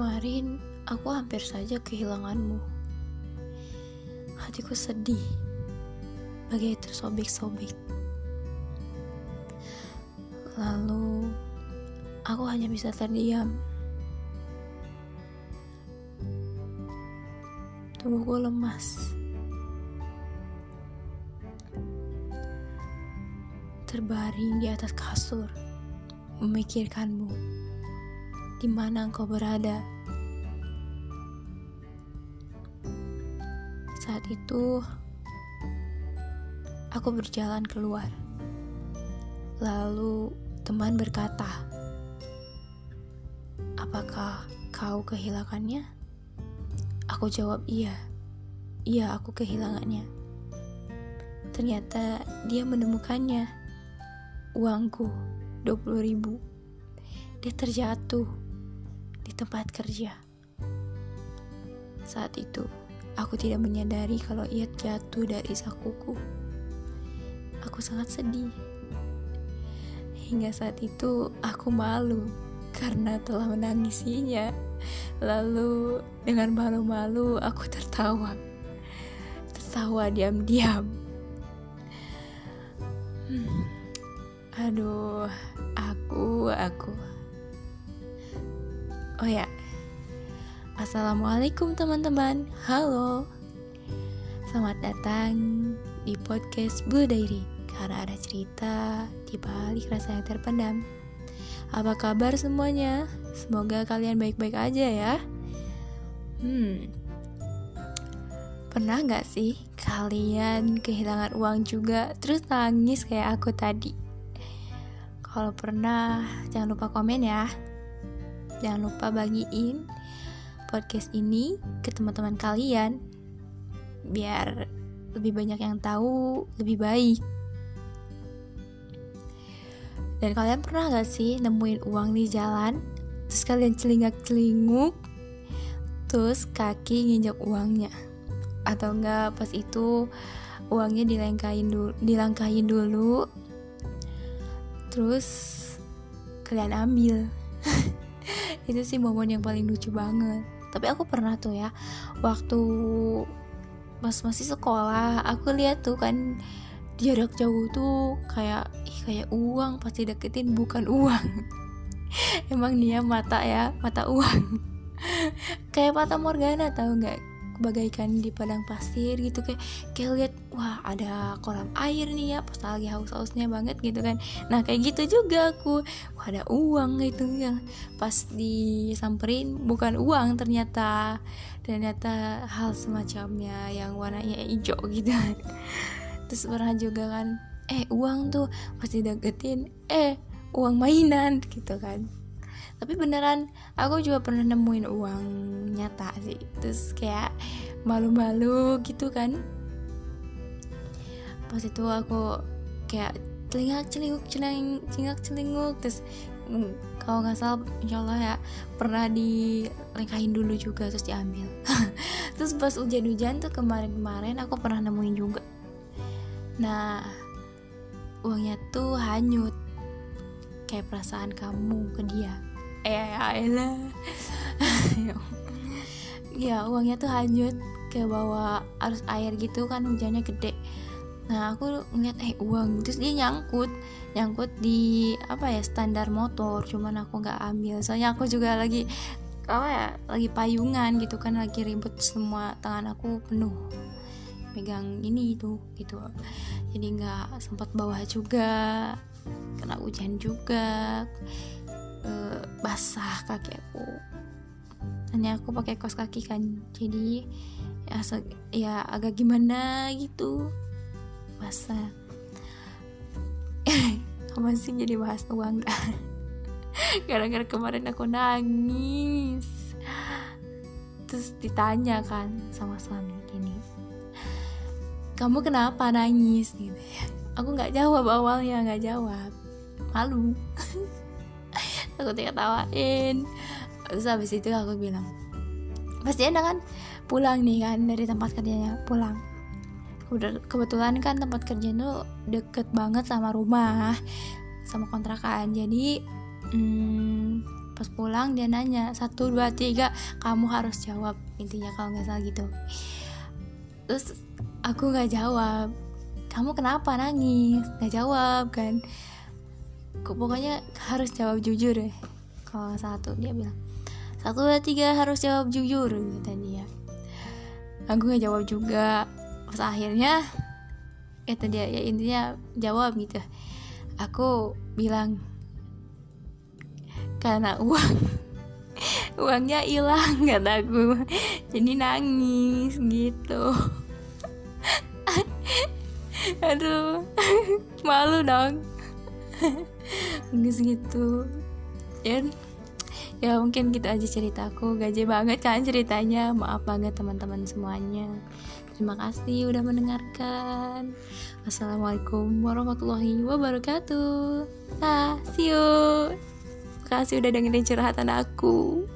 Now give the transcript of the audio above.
Kemarin aku hampir saja kehilanganmu. Hatiku sedih, bagai tersobek-sobek. Lalu, aku hanya bisa terdiam. Tubuhku lemas. Terbaring di atas kasur, memikirkanmu. Di mana engkau berada? Saat itu, aku berjalan keluar. Lalu teman berkata, "Apakah kau kehilangannya?" Aku jawab, "Iya. Iya, aku kehilangannya." Ternyata dia menemukannya. Uangku 20 ribu. Dia terjatuh di tempat kerja. Saat itu, aku tidak menyadari kalau ia jatuh dari sakuku. Aku sangat sedih. Hingga saat itu, aku malu karena telah menangisinya. Lalu, dengan malu-malu, aku tertawa. Tertawa diam-diam. Hmm. Aduh, aku, aku. Oh ya, Assalamualaikum teman-teman. Halo. Selamat datang di podcast Blue Diary karena ada cerita di balik rasa yang terpendam. Apa kabar semuanya? Semoga kalian baik-baik aja ya. Hmm. Pernah nggak sih kalian kehilangan uang juga terus nangis kayak aku tadi? Kalau pernah, jangan lupa komen ya. Jangan lupa bagiin podcast ini ke teman-teman kalian biar lebih banyak yang tahu, lebih baik. Dan kalian pernah gak sih nemuin uang di jalan, terus kalian celingak-celinguk, terus kaki nginjak uangnya, atau enggak pas itu uangnya dilangkahin dulu, dilangkahin dulu, terus kalian ambil itu sih momen yang paling lucu banget. Tapi aku pernah tuh ya waktu pas masih sekolah aku lihat tuh kan jarak jauh tuh kayak ih, kayak uang pasti deketin bukan uang. Emang dia mata ya mata uang. Kayak mata Morgana tahu nggak bagaikan di padang pasir gitu kayak kayak lihat wah ada kolam air nih ya pas lagi haus-hausnya banget gitu kan. Nah kayak gitu juga aku. Wah ada uang gitu yang pas disamperin bukan uang ternyata ternyata hal semacamnya yang warnanya hijau gitu. Terus pernah juga kan eh uang tuh pasti deketin eh uang mainan gitu kan tapi beneran aku juga pernah nemuin uang nyata sih. Terus kayak malu-malu gitu kan. Pas itu aku kayak celingak celinguk celing celingak celinguk. Terus mm, kalau nggak salah insyaallah ya pernah dilengkahin dulu juga terus diambil. Terus pas hujan-hujan tuh kemarin-kemarin aku pernah nemuin juga. Nah uangnya tuh hanyut. Kayak perasaan kamu ke dia ya elah ya uangnya tuh hanyut kayak bawa arus air gitu kan hujannya gede. Nah aku ngeliat eh uang. Terus dia nyangkut nyangkut di apa ya standar motor. Cuman aku nggak ambil. Soalnya aku juga lagi apa ya lagi payungan gitu kan lagi ribut semua tangan aku penuh. Pegang ini itu gitu. Jadi nggak sempat bawa juga kena hujan juga basah kaki aku hanya aku pakai kaos kaki kan jadi ya, ya agak gimana gitu. Basah. Apa sih jadi bahas uang? Kan gara-gara kemarin aku nangis. Terus ditanya kan sama suami gini kamu kenapa nangis? Gitu ya. Aku nggak jawab awalnya nggak jawab. Malu aku tidak tawain. Terus habis itu aku bilang pasti enak kan pulang nih kan dari tempat kerjanya pulang. Kebetulan kan tempat kerja itu deket banget sama rumah sama kontrakan. Jadi hmm, pas pulang dia nanya satu dua tiga kamu harus jawab intinya kalau nggak salah gitu. Terus aku nggak jawab. Kamu kenapa nangis? Nggak jawab kan pokoknya harus jawab jujur ya. Kalau satu dia bilang satu dua tiga harus jawab jujur kata dia. Aku nggak jawab juga. Pas akhirnya kata dia ya intinya jawab gitu. Aku bilang karena uang uangnya hilang kataku jadi nangis gitu. Aduh malu dong nggak segitu. Ya ya mungkin gitu aja ceritaku gaje banget kan ceritanya. Maaf banget teman-teman semuanya. Terima kasih udah mendengarkan. Assalamualaikum warahmatullahi wabarakatuh. Nah see you. Kasih udah dengerin curhatan aku